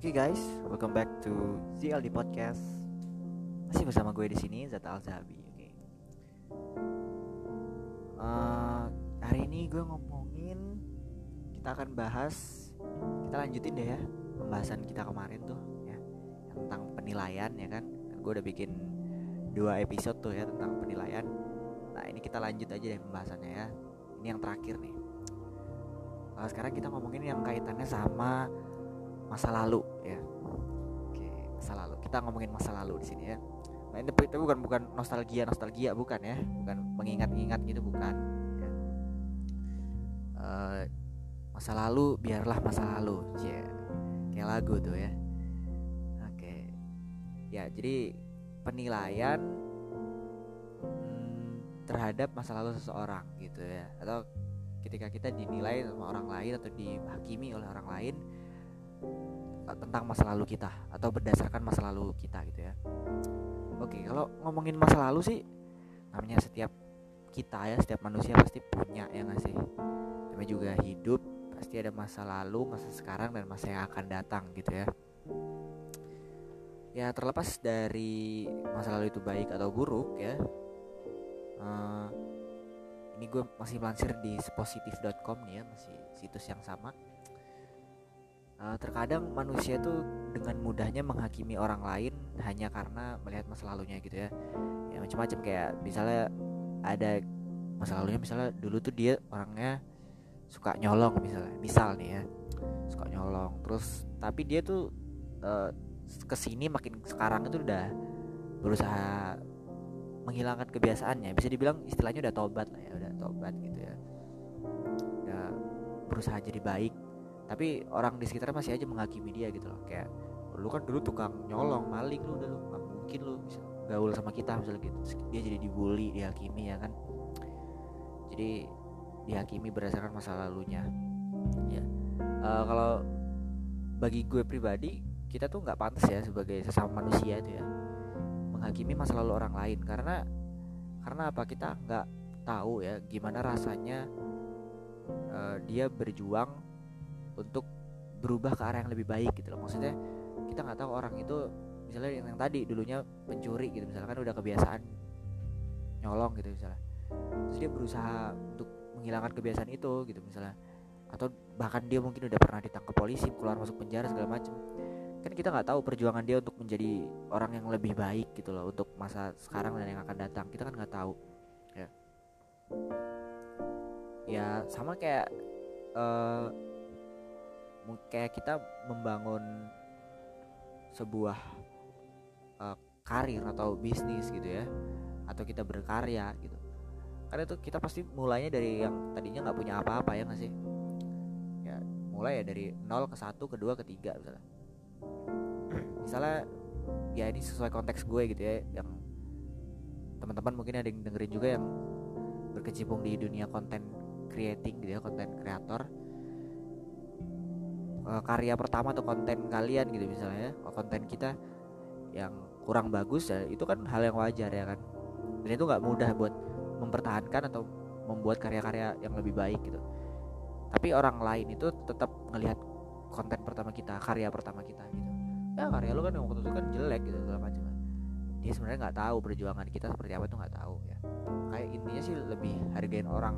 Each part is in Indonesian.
Oke guys, welcome back to ZLD Podcast. Masih bersama gue di sini Zata Alzabi. Oke. Uh, hari ini gue ngomongin kita akan bahas kita lanjutin deh ya pembahasan kita kemarin tuh ya tentang penilaian ya kan. kan gue udah bikin dua episode tuh ya tentang penilaian. Nah ini kita lanjut aja deh pembahasannya ya. Ini yang terakhir nih. Uh, sekarang kita ngomongin yang kaitannya sama masa lalu ya. Oke masa lalu. Kita ngomongin masa lalu di sini ya. Nah, ini itu bukan bukan nostalgia nostalgia bukan ya. Bukan mengingat-ingat gitu bukan. Ya. uh, masa lalu biarlah masa lalu. Yeah. kayak lagu tuh ya. Oke. Ya jadi penilaian hmm, terhadap masa lalu seseorang gitu ya. Atau ketika kita dinilai sama orang lain atau dihakimi oleh orang lain tentang masa lalu kita atau berdasarkan masa lalu kita gitu ya. Oke, kalau ngomongin masa lalu sih namanya setiap kita ya, setiap manusia pasti punya ya nggak sih? Namanya juga hidup pasti ada masa lalu, masa sekarang dan masa yang akan datang gitu ya. Ya terlepas dari masa lalu itu baik atau buruk ya. Uh, ini gue masih melansir di positif.com nih ya, masih situs yang sama uh, terkadang manusia itu dengan mudahnya menghakimi orang lain hanya karena melihat masa lalunya gitu ya. Ya macam-macam. Kayak misalnya ada masa lalunya misalnya dulu tuh dia orangnya suka nyolong misalnya misal nih ya suka nyolong. Terus tapi dia tuh uh, ke sini makin sekarang itu udah berusaha menghilangkan kebiasaannya. Bisa dibilang istilahnya udah tobat lah ya udah tobat gitu ya. Udah berusaha jadi baik tapi orang di sekitar masih aja menghakimi dia gitu loh. Kayak lu kan dulu tukang nyolong maling lu udah nggak mungkin lu bisa gaul sama kita misalnya gitu. Dia jadi dibully dihakimi ya kan? Jadi dihakimi berdasarkan masa lalunya. Ya. Uh, kalau bagi gue pribadi kita tuh nggak pantas ya sebagai sesama manusia itu ya menghakimi masa lalu orang lain. Karena karena apa? Kita nggak tahu ya gimana rasanya uh, dia berjuang untuk berubah ke arah yang lebih baik gitu loh. Maksudnya kita nggak tahu orang itu misalnya yang, tadi dulunya pencuri gitu misalkan udah kebiasaan nyolong gitu misalnya. Terus dia berusaha untuk menghilangkan kebiasaan itu gitu misalnya. Atau bahkan dia mungkin udah pernah ditangkap polisi keluar masuk penjara segala macam kan kita nggak tahu perjuangan dia untuk menjadi orang yang lebih baik gitu loh untuk masa sekarang dan yang akan datang. Kita kan nggak tahu ya. Ya sama kayak uh, kayak kita membangun sebuah uh, karir atau bisnis gitu ya. Atau kita berkarya gitu. Karena itu kita pasti mulainya dari yang tadinya nggak punya apa-apa ya nggak sih? Ya mulai ya dari nol ke satu kedua ketiga misalnya. Misalnya ya ini sesuai konteks gue gitu ya yang teman-teman mungkin ada yang dengerin juga yang berkecimpung di dunia konten creating gitu ya konten kreator uh, karya pertama atau konten kalian gitu misalnya ya konten kita yang kurang bagus ya itu kan hal yang wajar ya kan. Dan itu nggak mudah buat mempertahankan atau membuat karya-karya yang lebih baik gitu. Tapi orang lain itu tetap ngelihat konten pertama kita karya pertama kita gitu. Ya karya lu kan yang waktu itu kan jelek gitu segala macam. Dia sebenarnya nggak tahu perjuangan kita seperti apa tuh nggak tahu ya. Kayak intinya sih lebih hargain orang.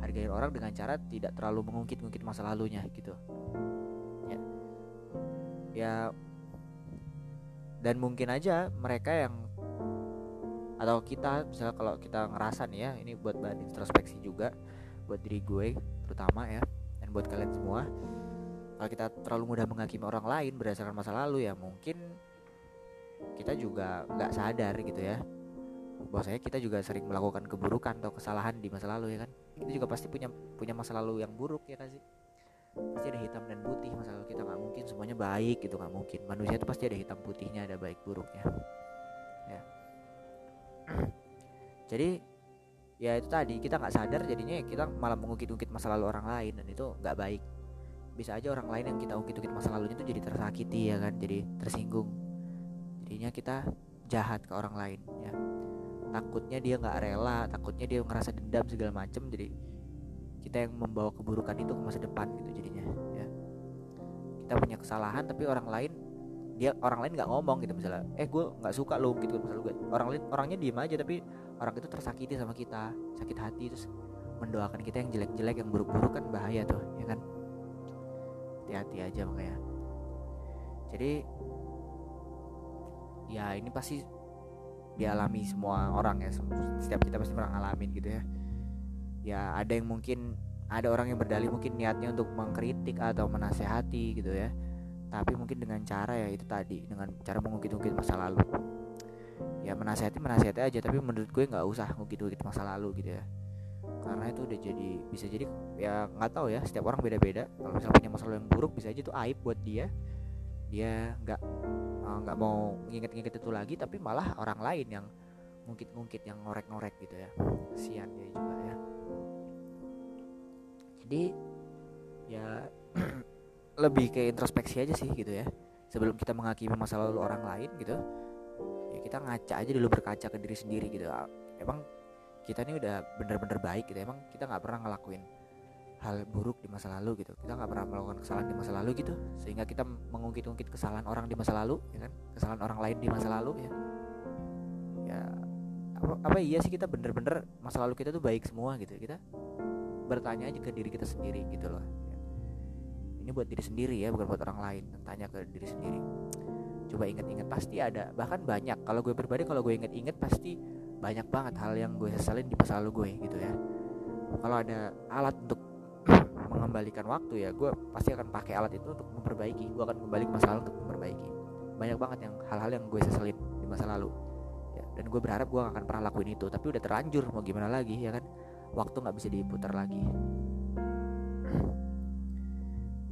Hargain orang dengan cara tidak terlalu mengungkit-ungkit masa lalunya gitu ya dan mungkin aja mereka yang atau kita misalnya kalau kita ngerasa nih ya ini buat bahan introspeksi juga buat diri gue terutama ya dan buat kalian semua. Kalau kita terlalu mudah menghakimi orang lain berdasarkan masa lalu ya mungkin kita juga nggak sadar gitu ya. Bahwasanya kita juga sering melakukan keburukan atau kesalahan di masa lalu ya kan? Kita juga pasti punya punya masa lalu yang buruk ya kan sih pasti ada hitam dan putih masalah kita nggak mungkin semuanya baik gitu nggak mungkin. Manusia itu pasti ada hitam putihnya ada baik buruknya. Ya. Jadi ya itu tadi kita nggak sadar jadinya kita malah mengungkit-ungkit masa lalu orang lain dan itu nggak baik. Bisa aja orang lain yang kita ungkit-ungkit masa lalunya itu jadi tersakiti ya kan? Jadi tersinggung. Jadinya kita jahat ke orang lain ya. Takutnya dia nggak rela takutnya dia ngerasa dendam segala macem jadi kita yang membawa keburukan itu ke masa depan gitu jadinya ya. Kita punya kesalahan tapi orang lain dia orang lain nggak ngomong gitu. Misalnya eh gue nggak suka lo gitu misalnya gue orang lain orangnya diem aja tapi orang itu tersakiti sama kita sakit hati terus mendoakan kita yang jelek-jelek yang buruk-buruk kan bahaya tuh ya kan? Hati-hati aja makanya. Jadi ya ini pasti dialami semua orang ya setiap kita pasti pernah ngalamin gitu ya ya ada yang mungkin ada orang yang berdalih mungkin niatnya untuk mengkritik atau menasehati gitu ya. Tapi mungkin dengan cara ya itu tadi dengan cara mengungkit-ungkit masa lalu. Ya menasehati menasehati aja tapi menurut gue nggak usah ngungkit-ungkit masa lalu gitu ya. Karena itu udah jadi bisa jadi ya nggak tahu ya setiap orang beda-beda. Kalau misalnya punya masalah yang buruk bisa aja itu aib buat dia. Dia nggak eh, nggak mau nginget-nginget itu lagi tapi malah orang lain yang ngungkit-ngungkit yang ngorek-ngorek gitu ya. Kasihan dia juga ya. Jadi ya lebih ke introspeksi aja sih gitu ya. Sebelum kita menghakimi masa lalu orang lain gitu ya kita ngaca aja dulu berkaca ke diri sendiri gitu. Emang kita ini udah bener-bener baik gitu. Emang kita nggak pernah ngelakuin hal buruk di masa lalu gitu. Kita nggak pernah melakukan kesalahan di masa lalu gitu. Sehingga kita mengungkit-ungkit kesalahan orang di masa lalu ya kan? Kesalahan orang lain di masa lalu ya ya apa, apa iya sih kita bener-bener masa lalu kita tuh baik semua gitu. Kita bertanya aja ke diri kita sendiri gitu loh. Ini buat diri sendiri ya bukan buat orang lain. Tanya ke diri sendiri. Coba inget-inget pasti ada. Bahkan banyak. Kalau gue pribadi kalau gue inget-inget pasti banyak banget hal yang gue sesalin di masa lalu gue gitu ya. Kalau ada alat untuk mengembalikan waktu ya gue pasti akan pakai alat itu untuk memperbaiki. Gue akan kembali ke masa lalu untuk memperbaiki. Banyak banget yang hal-hal yang gue seselin di masa lalu ya, dan gue berharap gue gak akan pernah lakuin itu tapi udah terlanjur mau gimana lagi ya kan? Waktu nggak bisa diputar lagi.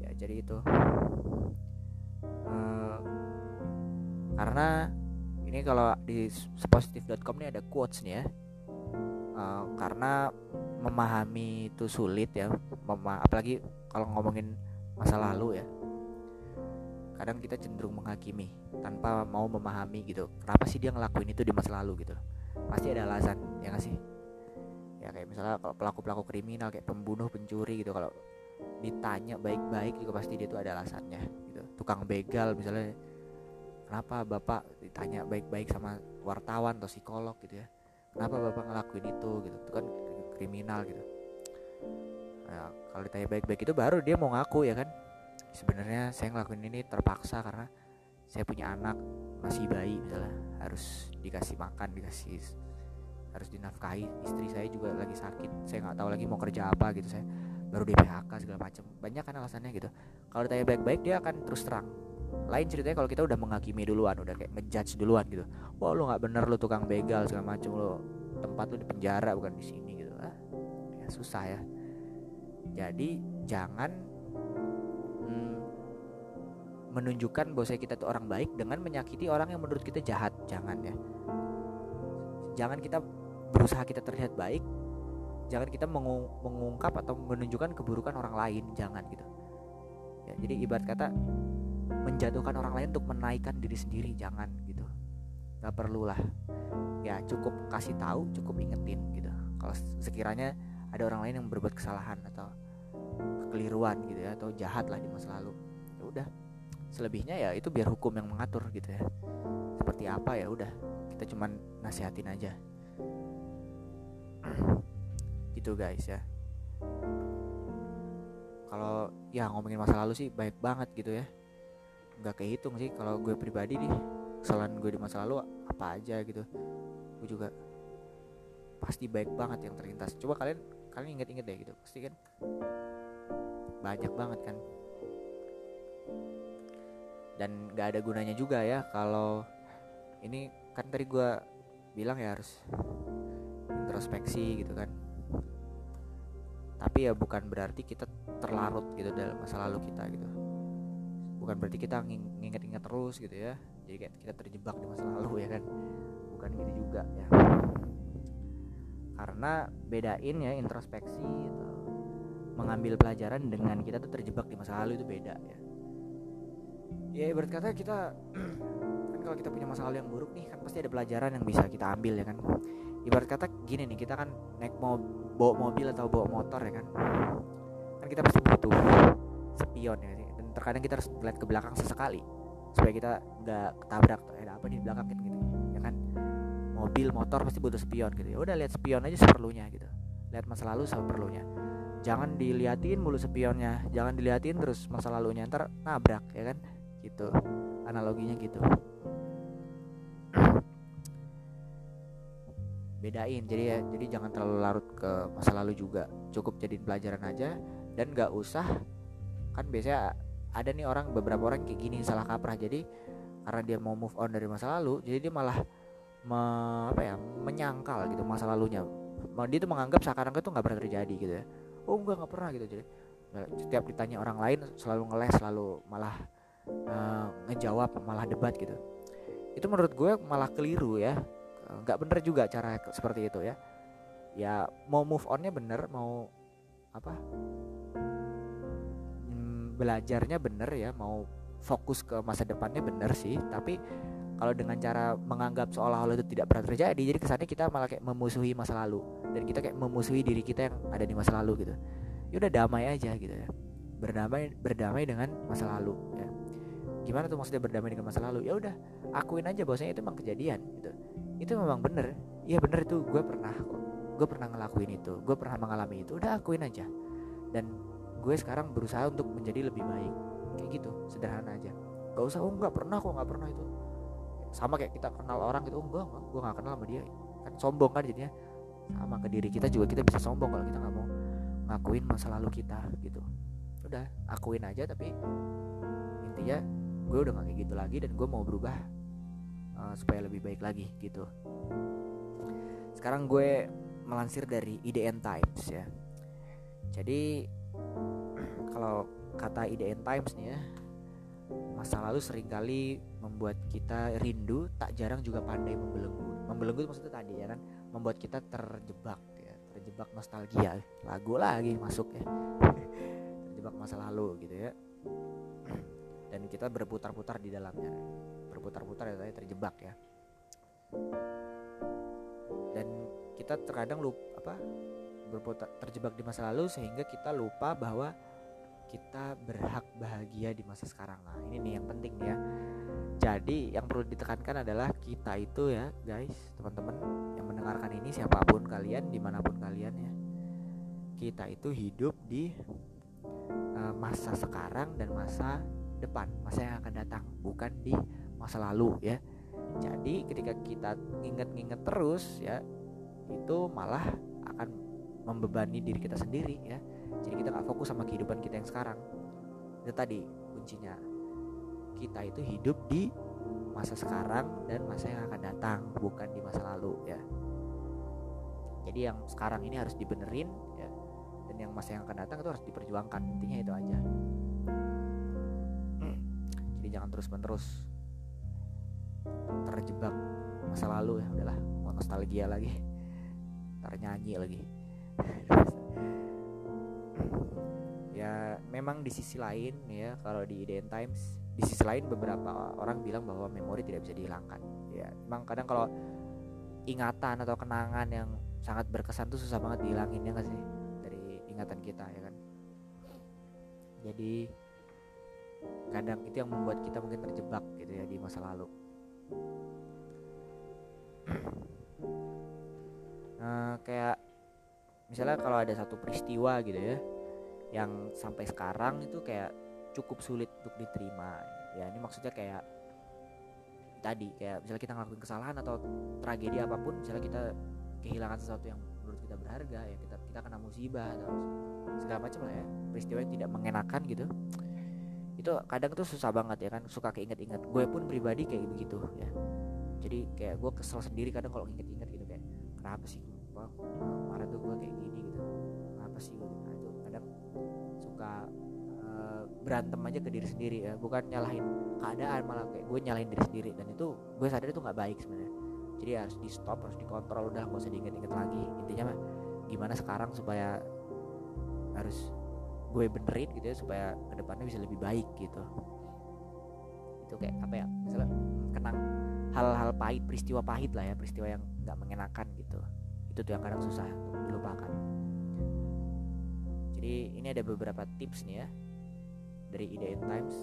Ya jadi itu. Uh, karena ini kalau di positif.com ini ada quotes nih ya. Uh, karena memahami itu sulit ya apalagi kalau ngomongin masa lalu ya kadang kita cenderung menghakimi tanpa mau memahami gitu kenapa sih dia ngelakuin itu di masa lalu gitu. Pasti ada alasan ya gak sih? Ya kayak misalnya kalau pelaku pelaku kriminal kayak pembunuh pencuri gitu kalau ditanya baik-baik juga pasti dia itu ada alasannya gitu. Tukang begal misalnya kenapa bapak ditanya baik-baik sama wartawan atau psikolog gitu ya? Kenapa bapak ngelakuin itu? gitu. Itu kan kriminal gitu. Nah, kalau ditanya baik-baik itu baru dia mau ngaku ya kan sebenarnya saya ngelakuin ini terpaksa karena saya punya anak masih bayi misalnya. Harus dikasih makan dikasih harus dinafkahi. Istri saya juga lagi sakit saya nggak tahu lagi mau kerja apa gitu. Saya baru di PHK segala macam banyak kan alasannya gitu. Kalau ditanya baik-baik dia akan terus terang. Lain ceritanya kalau kita udah menghakimi duluan udah kayak ngejudge duluan gitu. Wah lu nggak bener lu tukang begal segala macam lu tempat lu di penjara bukan di sini susah ya. Jadi jangan menunjukkan bahwa kita itu orang baik dengan menyakiti orang yang menurut kita jahat. Jangan ya. Jangan kita berusaha kita terlihat baik. Jangan kita mengung mengungkap atau menunjukkan keburukan orang lain. Jangan gitu. Ya jadi ibarat kata menjatuhkan orang lain untuk menaikkan diri sendiri. Jangan gitu. Nggak perlu lah ya cukup kasih tahu cukup ingetin gitu. Kalau sekiranya ada orang lain yang berbuat kesalahan atau kekeliruan gitu ya atau jahat lah di masa lalu ya udah selebihnya ya itu biar hukum yang mengatur gitu ya. Seperti apa ya udah kita cuman nasihatin aja. Gitu guys ya. Kalau ya ngomongin masa lalu sih baik banget gitu ya. Nggak kehitung sih kalau gue pribadi nih kesalahan gue di masa lalu apa aja gitu. Gue juga pasti baik banget yang terlintas. Coba kalian kalian inget-inget deh gitu. Pasti kan banyak banget kan dan nggak ada gunanya juga ya kalau ini kan tadi gue bilang ya harus introspeksi gitu kan. Tapi ya bukan berarti kita terlarut gitu dalam masa lalu kita gitu. Bukan berarti kita nginget-inget terus gitu ya. Jadi kayak kita terjebak di masa lalu ya kan. Bukan gitu juga ya. Karena bedain ya introspeksi atau mengambil pelajaran dengan kita tuh terjebak di masa lalu itu beda ya ya ibarat kata kita kan kalau kita punya masa lalu yang buruk nih kan pasti ada pelajaran yang bisa kita ambil ya kan? Ibarat kata gini nih kita kan naik mau bawa mobil atau bawa motor ya kan? Kan kita pasti butuh spion ya dan terkadang kita harus lihat ke belakang sesekali supaya kita nggak ketabrak tuh ada apa di belakang? Gitu, gitu ya kan? Mobil motor pasti butuh spion gitu. Ya udah lihat spion aja seperlunya gitu. Lihat masa lalu seperlunya. Jangan diliatin mulu spionnya. Jangan diliatin terus masa lalunya. Ntar nabrak ya kan gitu analoginya gitu. Bedain jadi ya jadi jangan terlalu larut ke masa lalu juga. Cukup jadiin pelajaran aja dan nggak usah kan biasanya ada nih orang beberapa orang kayak gini salah kaprah. Jadi karena dia mau move on dari masa lalu jadi dia malah me, apa ya menyangkal gitu masa lalunya. Dia tuh menganggap sekarang itu nggak pernah terjadi gitu ya. Oh enggak nggak pernah gitu. Jadi setiap ditanya orang lain selalu ngeles selalu malah uh, ngejawab malah debat gitu. Itu menurut gue malah keliru ya. Nggak bener juga cara seperti itu ya. Ya mau move onnya bener mau apa? Hmm, belajarnya bener ya mau fokus ke masa depannya bener sih. Tapi kalau dengan cara menganggap seolah-olah itu tidak pernah terjadi jadi kesannya kita malah kayak memusuhi masa lalu. Dan kita kayak memusuhi diri kita yang ada di masa lalu gitu. Ya udah damai aja gitu ya. Berdamai berdamai dengan masa lalu ya gimana tuh maksudnya berdamai dengan masa lalu? Ya udah akuin aja bahwasanya itu memang kejadian gitu. Itu memang bener. Iya bener itu gue pernah kok. Gue pernah ngelakuin itu gue pernah mengalami itu. Udah akuin aja. Dan gue sekarang berusaha untuk menjadi lebih baik. Kayak gitu sederhana aja. Gak usah oh nggak pernah kok nggak pernah itu. Sama kayak kita kenal orang gitu oh enggak, enggak gue gak kenal sama dia. Kan sombong kan jadinya. Sama ke diri kita juga kita bisa sombong kalau kita nggak mau ngakuin masa lalu kita gitu. Udah akuin aja tapi intinya gue udah gak kayak gitu lagi dan gue mau berubah uh, supaya lebih baik lagi gitu. Sekarang gue melansir dari IDN Times ya. Jadi kalau kata IDN Times nih ya masa lalu sering kali membuat kita rindu tak jarang juga pandai membelenggu. Membelenggu maksudnya tadi ya kan? Membuat kita terjebak ya. Terjebak nostalgia. Lagu lagi masuk ya. Terjebak masa lalu gitu ya dan kita berputar-putar di dalamnya. Berputar-putar ya terjebak ya. Dan kita terkadang lupa apa berputar terjebak di masa lalu sehingga kita lupa bahwa kita berhak bahagia di masa sekarang. Nah ini nih yang penting ya. Jadi yang perlu ditekankan adalah kita itu ya guys teman-teman yang mendengarkan ini siapa pun kalian di mana pun kalian ya. Kita itu hidup di uh, masa sekarang dan masa depan masa yang akan datang bukan di masa lalu ya. Jadi ketika kita nginget-nginget terus ya itu malah akan membebani diri kita sendiri ya. Jadi kita nggak fokus sama kehidupan kita yang sekarang. Itu tadi kuncinya. Kita itu hidup di masa sekarang dan masa yang akan datang bukan di masa lalu ya. Jadi yang sekarang ini harus dibenerin ya. Dan yang masa yang akan datang itu harus diperjuangkan intinya itu aja jadi jangan terus menerus terjebak masa lalu ya udahlah mau nostalgia lagi nyanyi lagi. Ya memang di sisi lain ya kalau di IDN Times di sisi lain beberapa orang bilang bahwa memori tidak bisa dihilangkan. Ya memang kadang kalau ingatan atau kenangan yang sangat berkesan tuh susah banget dihilangin ya gak sih? Dari ingatan kita ya kan? Jadi kadang itu yang membuat kita mungkin terjebak gitu ya di masa lalu. Nah, kayak misalnya kalau ada satu peristiwa gitu ya yang sampai sekarang itu kayak cukup sulit untuk diterima. Ya ini maksudnya kayak tadi kayak misalnya kita ngelakuin kesalahan atau tragedi apa pun misalnya kita kehilangan sesuatu yang menurut kita berharga ya kita kita kena musibah atau segala macam lah ya peristiwa yang tidak mengenakan gitu itu kadang tuh susah banget ya kan suka keinget-inget. Gue pun pribadi kayak begitu ya. Jadi kayak gue kesel sendiri kadang kalau inget-inget gitu kayak kenapa sih gue kemarin tuh gue kayak gini? gitu. Kenapa sih? gue suka uh, berantem aja ke diri sendiri ya. Bukan nyalahin keadaan malah kayak gue nyalahin diri sendiri. Dan itu gue sadar itu nggak baik sebenarnya. Jadi harus di stop harus dikontrol. Udah gak usah diinget-inget lagi. Intinya mah gimana sekarang supaya harus gue benerin gitu ya supaya ke depannya bisa lebih baik gitu. Itu kayak apa ya misalnya kenang hal-hal pahit peristiwa pahit lah ya peristiwa yang nggak mengenakan gitu. Itu tuh yang kadang susah untuk dilupakan. Jadi ini ada beberapa tips nih ya dari ide in times.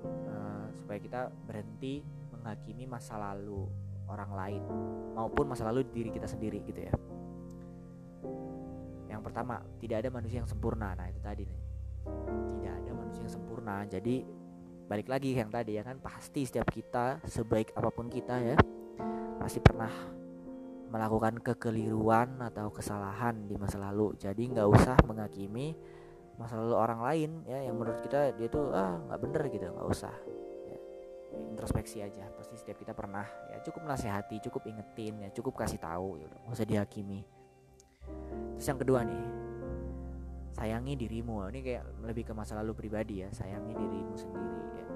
Uh, supaya kita berhenti menghakimi masa lalu orang lain maupun masa lalu diri kita sendiri gitu ya yang pertama tidak ada manusia yang sempurna. Nah itu tadi nih. Tidak ada manusia yang sempurna. Jadi balik lagi yang tadi ya kan pasti setiap kita sebaik apa pun kita ya pasti pernah melakukan kekeliruan atau kesalahan di masa lalu. Jadi nggak usah menghakimi masa lalu orang lain ya yang menurut kita dia tuh ah nggak bener gitu. Nggak usah. Ya, introspeksi aja. Pasti setiap kita pernah ya cukup nasihati cukup ingetin ya cukup kasih tahu ya udah nggak usah dihakimi terus yang kedua nih sayangi dirimu. Ini kayak lebih ke masa lalu pribadi ya sayangi dirimu sendiri ya.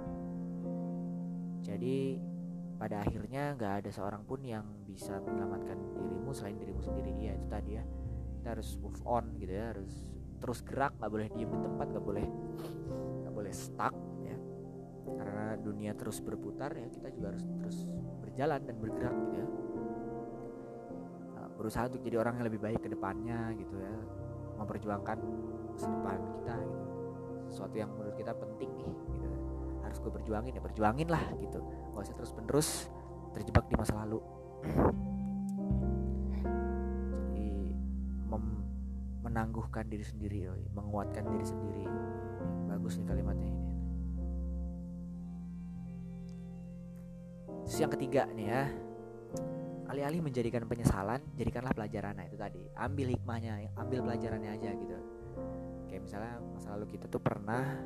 Jadi pada akhirnya nggak ada seorang pun yang bisa menyelamatkan dirimu selain dirimu sendiri. Ya itu tadi ya. Kita harus move on gitu ya harus terus gerak nggak boleh diem di tempat nggak boleh nggak boleh stuck ya. Karena dunia terus berputar ya kita juga harus terus berjalan dan bergerak gitu ya berusaha untuk jadi orang yang lebih baik ke depannya gitu ya. Memperjuangkan masa depan kita gitu. Sesuatu yang menurut kita penting nih gitu. Harus gue perjuangin ya perjuangin lah gitu. Gak usah terus menerus terjebak di masa lalu. Menangguhkan diri sendiri menguatkan diri sendiri. Bagus nih kalimatnya ini. Terus yang ketiga nih ya alih-alih menjadikan penyesalan jadikanlah pelajaran. Nah itu tadi. Ambil hikmahnya ambil pelajarannya aja gitu. Kayak misalnya masa lalu kita tuh pernah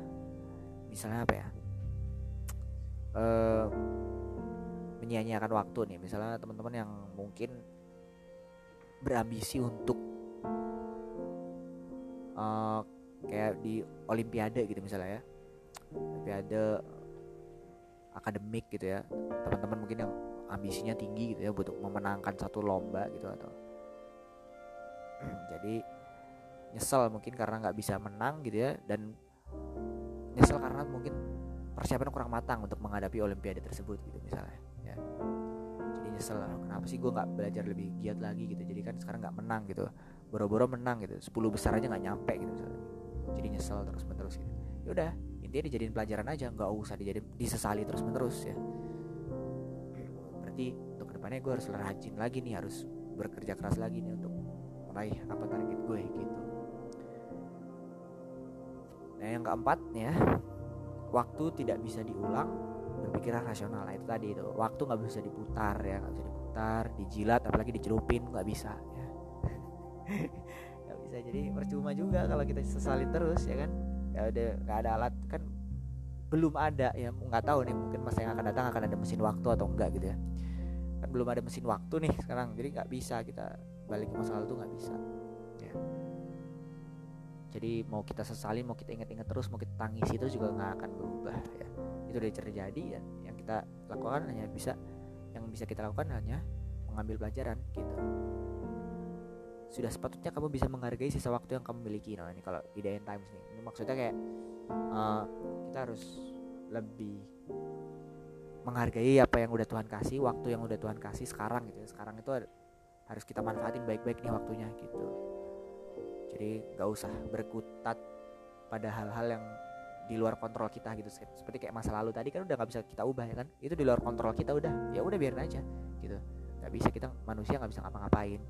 misalnya apa ya uh, menyia-nyiakan waktu nih. Misalnya teman-teman yang mungkin berambisi untuk uh, kayak di olimpiade gitu misalnya ya. Olimpiade akademik gitu ya. Teman-teman mungkin yang ambisinya tinggi gitu ya untuk memenangkan satu lomba gitu atau jadi nyesel mungkin karena nggak bisa menang gitu ya dan nyesel karena mungkin persiapan kurang matang untuk menghadapi olimpiade tersebut gitu misalnya ya. Jadi nyesel kenapa sih gue nggak belajar lebih giat lagi gitu jadi kan sekarang nggak menang gitu boro-boro menang gitu 10 besar aja nggak nyampe gitu misalnya. Jadi nyesel terus menerus gitu. Ya udah intinya dijadiin pelajaran aja nggak usah dijadiin disesali terus menerus ya berarti untuk ke depannya gue harus rajin lagi nih harus bekerja keras lagi nih untuk meraih apa target gue gitu. Nah yang keempat ya waktu tidak bisa diulang berpikiran rasional. Nah, itu tadi itu waktu nggak bisa diputar ya nggak bisa diputar dijilat apalagi dicelupin nggak bisa ya. Nggak bisa. Jadi percuma juga kalau kita sesalin terus ya kan? Ya udah nggak ada alat kan belum ada ya. Nggak tahu nih mungkin masa yang akan datang akan ada mesin waktu atau enggak gitu ya kan belum ada mesin waktu nih sekarang jadi nggak bisa kita balik ke masa lalu tuh nggak bisa. Ya jadi mau kita sesali mau kita ingat-ingat terus mau kita tangisi itu juga nggak akan berubah ya. Itu udah terjadi ya yang kita lakukan hanya bisa yang bisa kita lakukan hanya mengambil pelajaran gitu. Sudah sepatutnya kamu bisa menghargai sisa waktu yang kamu miliki. Nah ini kalau ide in times nih ini maksudnya kayak uh, kita harus lebih menghargai apa yang udah Tuhan kasih waktu yang udah Tuhan kasih sekarang gitu ya. sekarang itu harus kita manfaatin baik-baik nih waktunya gitu. Jadi gak usah berkutat pada hal-hal yang di luar kontrol kita gitu. Seperti kayak masa lalu tadi kan udah nggak bisa kita ubah ya kan? Itu di luar kontrol kita udah ya udah biarin aja gitu. Nggak bisa kita manusia nggak bisa ngapa-ngapain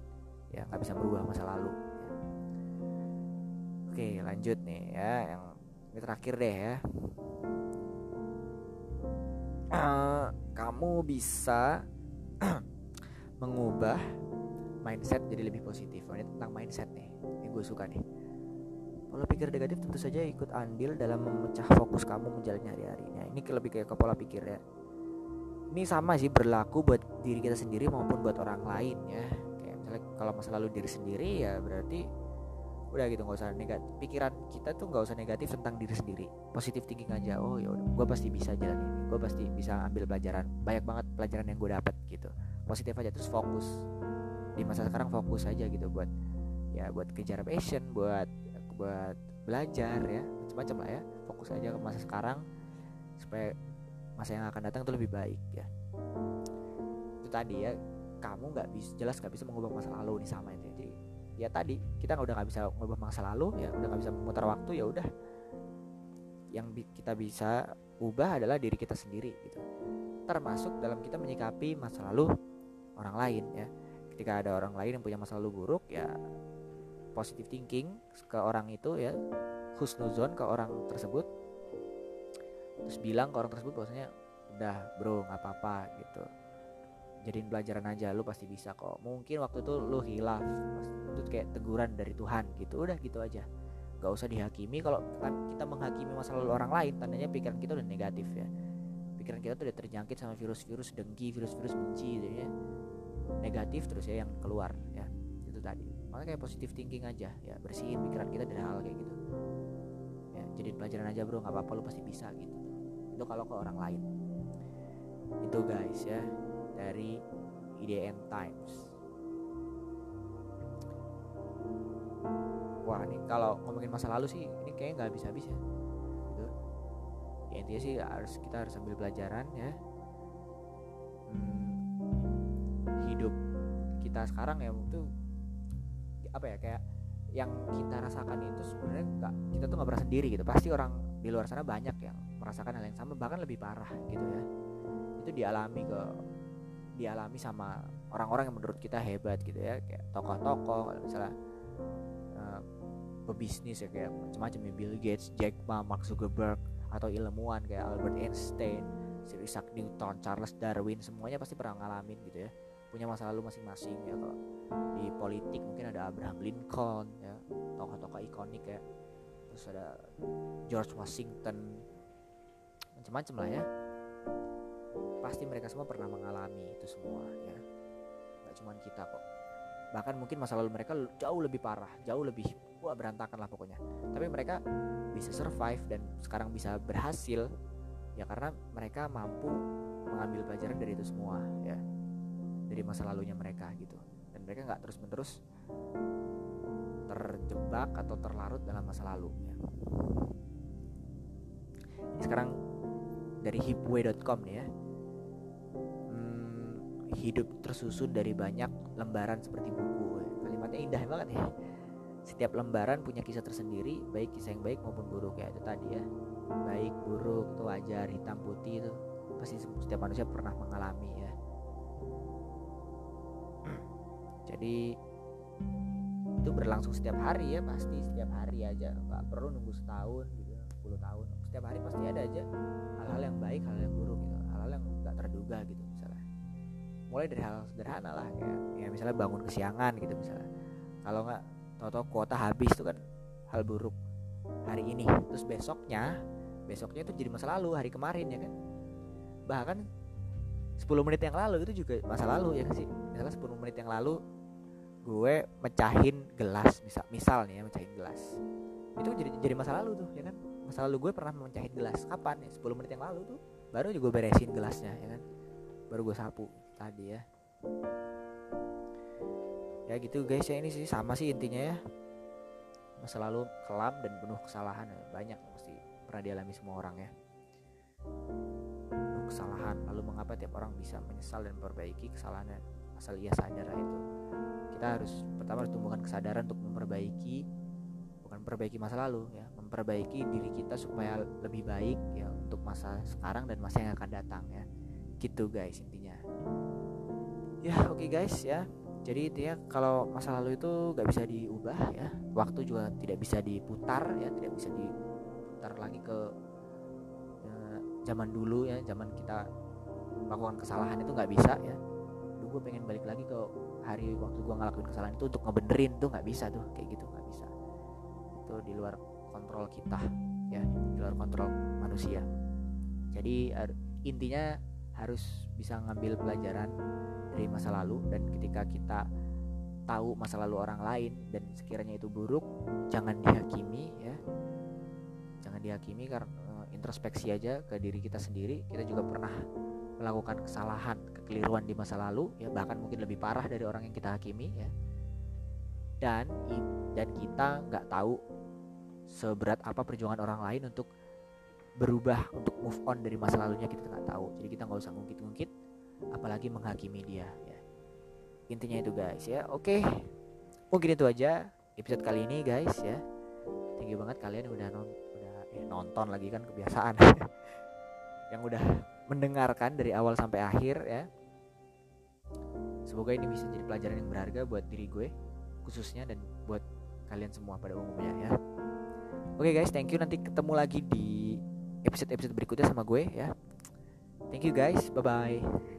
ya nggak bisa berubah masa lalu ya. oke lanjut nih ya yang ini terakhir deh ya uh, kamu bisa mengubah mindset jadi lebih positif. Oh, ini tentang mindset nih ini gue suka nih. Pola pikir negatif tentu saja ikut andil dalam memecah fokus kamu menjalani hari-hari nah ini lebih kayak ke pola pikir ya. Ini sama sih berlaku buat diri kita sendiri maupun buat orang lain ya. Misalnya kalau masa lalu diri sendiri ya berarti udah gitu nggak usah negatif pikiran kita tuh nggak usah negatif tentang diri sendiri. Positif thinking aja oh ya udah gue pasti bisa jalan ini gue pasti bisa ambil pelajaran banyak banget pelajaran yang gue dapat gitu. Positif aja terus fokus. Di masa sekarang fokus aja gitu buat ya buat kejar passion buat buat belajar ya macam-macam lah ya. Fokus aja ke masa sekarang supaya masa yang akan datang itu lebih baik ya. Itu tadi ya kamu nggak bisa jelas nggak bisa mengubah masa lalu nih sama itu jadi ya tadi kita udah nggak bisa mengubah masa lalu ya udah nggak bisa memutar waktu ya udah. Yang bi kita bisa ubah adalah diri kita sendiri gitu. Termasuk dalam kita menyikapi masa lalu orang lain ya. Ketika ada orang lain yang punya masa lalu buruk ya positive thinking ke orang itu ya husnuzon ke orang tersebut. Terus bilang ke orang tersebut bahwasanya udah bro nggak apa-apa gitu jadiin pelajaran aja lu pasti bisa kok. Mungkin waktu itu lu hilaf itu kayak teguran dari Tuhan gitu udah gitu aja. Gak usah dihakimi kalau kita menghakimi masa lalu orang lain tandanya pikiran kita udah negatif ya. Pikiran kita tuh udah terjangkit sama virus-virus dengki virus-virus benci gitu ya. Negatif terus ya yang keluar ya itu tadi. Makanya kayak positif thinking aja ya bersihin pikiran kita dari hal kayak gitu. Ya jadi pelajaran aja bro nggak apa-apa lu pasti bisa gitu. Itu kalau ke orang lain. Itu guys ya dari IDN Times. Wah ini kalau ngomongin masa lalu sih ini kayaknya nggak habis-habis ya. Gitu. Ya intinya sih harus kita harus ambil pelajaran ya. Hmm, hidup kita sekarang ya itu apa ya kayak yang kita rasakan itu sebenarnya nggak kita tuh nggak pernah sendiri gitu. Pasti orang di luar sana banyak yang merasakan hal yang sama bahkan lebih parah gitu ya. Itu dialami ke dialami sama orang-orang yang menurut kita hebat gitu ya. Kayak tokoh-tokoh misalnya pebisnis ya kayak macam-macam ya. Bill Gates, Jack Ma, Mark Zuckerberg atau ilmuwan kayak Albert Einstein, Sir Isaac Newton, Charles Darwin semuanya pasti pernah ngalamin gitu ya. Punya masa lalu masing-masing ya kalau di politik mungkin ada Abraham Lincoln ya tokoh-tokoh ikonik ya. Terus ada George Washington macam-macam lah ya pasti mereka semua pernah mengalami itu semua ya. Nggak cuma kita kok. Bahkan mungkin masa lalu mereka jauh lebih parah jauh lebih wah berantakan lah pokoknya. Tapi mereka bisa survive dan sekarang bisa berhasil ya karena mereka mampu mengambil pelajaran dari itu semua ya. Dari masa lalunya mereka gitu. Dan mereka nggak terus menerus terjebak atau terlarut dalam masa lalu ya. Sekarang dari hipway.com nih ya. Hmm, hidup tersusun dari banyak lembaran seperti buku. Kalimatnya indah banget ya. Setiap lembaran punya kisah tersendiri baik kisah yang baik maupun buruk ya itu tadi ya. Baik buruk itu wajar hitam putih itu pasti setiap manusia pernah mengalami ya. Jadi itu berlangsung setiap hari ya pasti setiap hari aja. Nggak perlu nunggu setahun gitu 10 tahun setiap hari pasti ada aja hal-hal yang baik hal yang buruk gitu hal-hal yang nggak terduga gitu misalnya mulai dari hal sederhana lah kayak ya misalnya bangun kesiangan gitu misalnya kalau nggak Tahu-tahu kuota habis itu kan hal buruk hari ini. Terus besoknya, besoknya itu jadi masa lalu hari kemarin ya kan. Bahkan 10 menit yang lalu itu juga masa lalu ya kan sih. Misalnya 10 menit yang lalu gue mecahin gelas misal misal nih ya mecahin gelas itu jadi jadi masa lalu tuh ya kan masa lalu gue pernah mecahin gelas. Kapan ya? 10 menit yang lalu tuh. Baru juga beresin gelasnya ya kan? Baru gue sapu tadi ya. Ya gitu guys ya ini sih sama sih intinya ya. Masa lalu kelam dan penuh kesalahan ya. banyak pasti pernah dialami semua orang ya. Penuh kesalahan. Lalu mengapa tiap orang bisa menyesal dan memperbaiki kesalahannya? Asal ia sadar itu. Kita harus pertama harus tumbuhkan kesadaran untuk memperbaiki memperbaiki masa lalu ya. Memperbaiki diri kita supaya lebih baik ya untuk masa sekarang dan masa yang akan datang ya. Gitu guys intinya. Ya oke okay guys ya. Jadi intinya kalau masa lalu itu gak bisa diubah ya. Waktu juga tidak bisa diputar ya. Tidak bisa diputar lagi ke ya, zaman dulu ya. Zaman kita melakukan kesalahan itu nggak bisa ya. Dulu gue pengen balik lagi ke hari waktu gue ngelakuin kesalahan itu untuk ngebenerin tuh nggak bisa tuh. Kayak gitu nggak bisa itu di luar kontrol kita ya di luar kontrol manusia. Jadi intinya harus bisa ngambil pelajaran dari masa lalu dan ketika kita tahu masa lalu orang lain dan sekiranya itu buruk jangan dihakimi ya. Jangan dihakimi karena eh, introspeksi aja ke diri kita sendiri. Kita juga pernah melakukan kesalahan kekeliruan di masa lalu ya bahkan mungkin lebih parah dari orang yang kita hakimi ya dan dan kita nggak tahu seberat apa perjuangan orang lain untuk berubah untuk move on dari masa lalunya kita nggak tahu. Jadi kita nggak usah ngungkit-ngungkit apalagi menghakimi dia ya. Intinya itu guys ya. Oke mungkin itu aja episode kali ini guys ya. You banget kalian udah non udah eh, nonton lagi kan kebiasaan. Yang udah mendengarkan dari awal sampai akhir ya. Semoga ini bisa jadi pelajaran yang berharga buat diri gue khususnya dan buat kalian semua pada umumnya ya. Oke okay guys thank you. Nanti ketemu lagi di episode episode berikutnya sama gue ya. Thank you guys. Bye bye